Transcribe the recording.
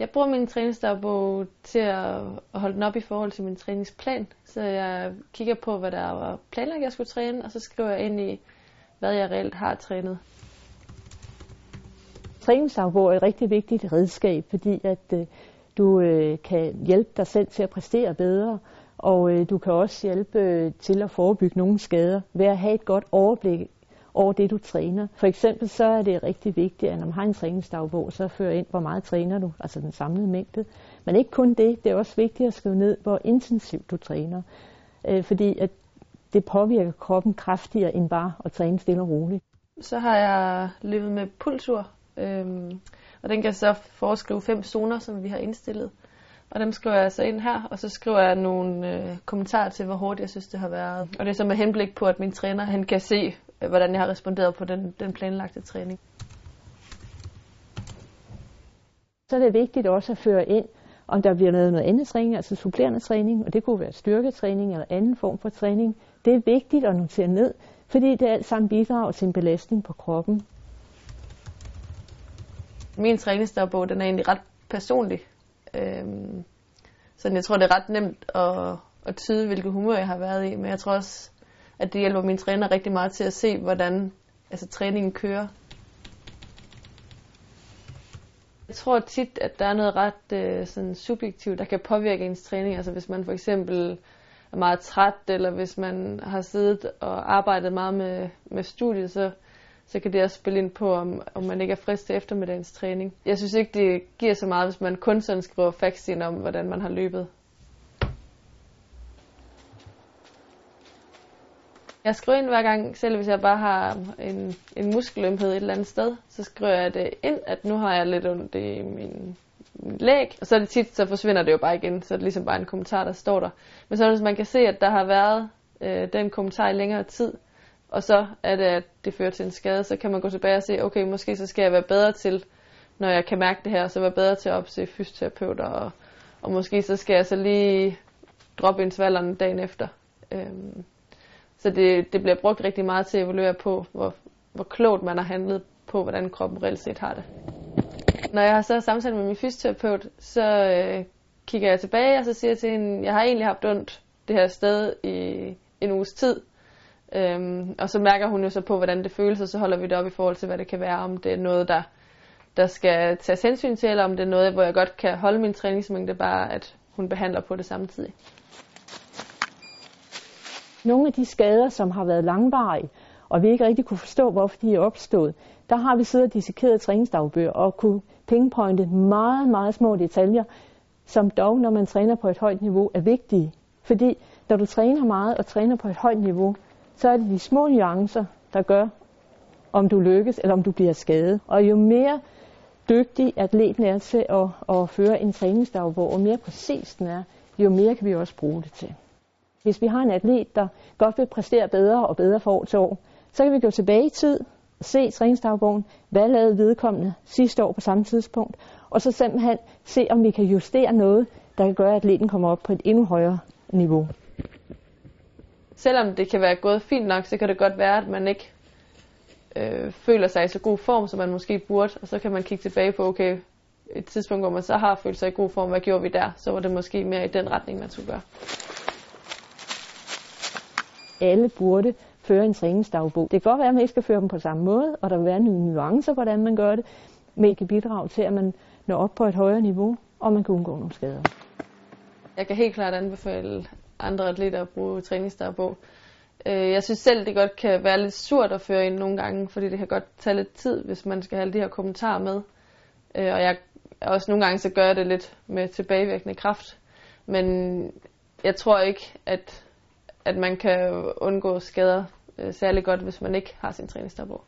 Jeg bruger min træningsdagbog til at holde den op i forhold til min træningsplan. Så jeg kigger på, hvad der var planlagt, jeg skulle træne, og så skriver jeg ind i, hvad jeg reelt har trænet. Træningsdagbog er et rigtig vigtigt redskab, fordi at øh, du øh, kan hjælpe dig selv til at præstere bedre, og øh, du kan også hjælpe øh, til at forebygge nogle skader ved at have et godt overblik over det, du træner. For eksempel så er det rigtig vigtigt, at når man har en træningsdagbog, så fører ind, hvor meget træner du, altså den samlede mængde. Men ikke kun det, det er også vigtigt at skrive ned, hvor intensivt du træner. Øh, fordi at det påvirker kroppen kraftigere end bare at træne stille og roligt. Så har jeg løbet med pulsur, øhm, og den kan så foreskrive fem zoner, som vi har indstillet. Og dem skriver jeg så ind her, og så skriver jeg nogle øh, kommentarer til, hvor hårdt jeg synes, det har været. Og det er så med henblik på, at min træner han kan se, hvordan jeg har responderet på den, den planlagte træning. Så er det vigtigt også at føre ind, om der bliver noget, noget andet træning, altså supplerende træning, og det kunne være styrketræning eller anden form for træning. Det er vigtigt at notere ned, fordi det alt sammen bidrager til en belastning på kroppen. Min træningsdagbog, den er egentlig ret personlig. Øhm, så jeg tror, det er ret nemt at, at tyde, hvilket humør jeg har været i. Men jeg tror også, at det hjælper min træner rigtig meget til at se, hvordan altså, træningen kører. Jeg tror tit, at der er noget ret øh, sådan subjektivt, der kan påvirke ens træning. Altså hvis man for eksempel er meget træt, eller hvis man har siddet og arbejdet meget med, med studiet, så, så kan det også spille ind på, om, om man ikke er frisk til eftermiddagens træning. Jeg synes ikke, det giver så meget, hvis man kun sådan skriver facts ind om, hvordan man har løbet. Jeg skriver ind hver gang, selv hvis jeg bare har en, en muskelømhed et eller andet sted, så skriver jeg det ind, at nu har jeg lidt ondt i min, min læg. Og så er det tit, så forsvinder det jo bare igen, så er det ligesom bare en kommentar, der står der. Men så hvis man kan se, at der har været øh, den kommentar i længere tid, og så er det, at det fører til en skade, så kan man gå tilbage og se, okay, måske så skal jeg være bedre til, når jeg kan mærke det her, så være bedre til at opse fysioterapeuter, og, og måske så skal jeg så lige droppe intervallerne dagen efter. Øhm, så det, det bliver brugt rigtig meget til at evaluere på, hvor, hvor klogt man har handlet på, hvordan kroppen reelt set har det. Når jeg har så samtalt med min fysioterapeut, så øh, kigger jeg tilbage, og så siger jeg til hende, jeg har egentlig haft ondt det her sted i en uges tid. Øhm, og så mærker hun jo så på, hvordan det føles, og så holder vi det op i forhold til, hvad det kan være, om det er noget, der, der skal tages hensyn til, eller om det er noget, hvor jeg godt kan holde min træningsmængde, bare at hun behandler på det samtidig. Nogle af de skader, som har været langvarige, og vi ikke rigtig kunne forstå, hvorfor de er opstået, der har vi siddet og dissekeret træningsdagbøger og kunne pinpointe meget, meget små detaljer, som dog, når man træner på et højt niveau, er vigtige. Fordi når du træner meget og træner på et højt niveau, så er det de små nuancer, der gør, om du lykkes eller om du bliver skadet. Og jo mere dygtig atleten er til at, at føre en træningsdagbog, og mere præcis den er, jo mere kan vi også bruge det til. Hvis vi har en atlet, der godt vil præstere bedre og bedre for år til år, så kan vi gå tilbage i tid og se træningsdagbogen, hvad lavede vedkommende sidste år på samme tidspunkt, og så simpelthen se, om vi kan justere noget, der kan gøre, at atleten kommer op på et endnu højere niveau. Selvom det kan være gået fint nok, så kan det godt være, at man ikke øh, føler sig i så god form, som man måske burde, og så kan man kigge tilbage på, okay, et tidspunkt, hvor man så har følt sig i god form, hvad gjorde vi der? Så var det måske mere i den retning, man skulle gøre alle burde føre en træningsdagbog. Det kan godt være, at man ikke skal føre dem på samme måde, og der vil være nogle nuancer, hvordan man gør det, men det kan bidrage til, at man når op på et højere niveau, og man kan undgå nogle skader. Jeg kan helt klart anbefale andre atleter at bruge træningsdagbog. Øh, jeg synes selv, det godt kan være lidt surt at føre ind nogle gange, fordi det kan godt tage lidt tid, hvis man skal have de her kommentarer med. Øh, og jeg også nogle gange så gør jeg det lidt med tilbagevirkende kraft. Men jeg tror ikke, at at man kan undgå skader øh, særlig godt, hvis man ikke har sin træningsdagbog.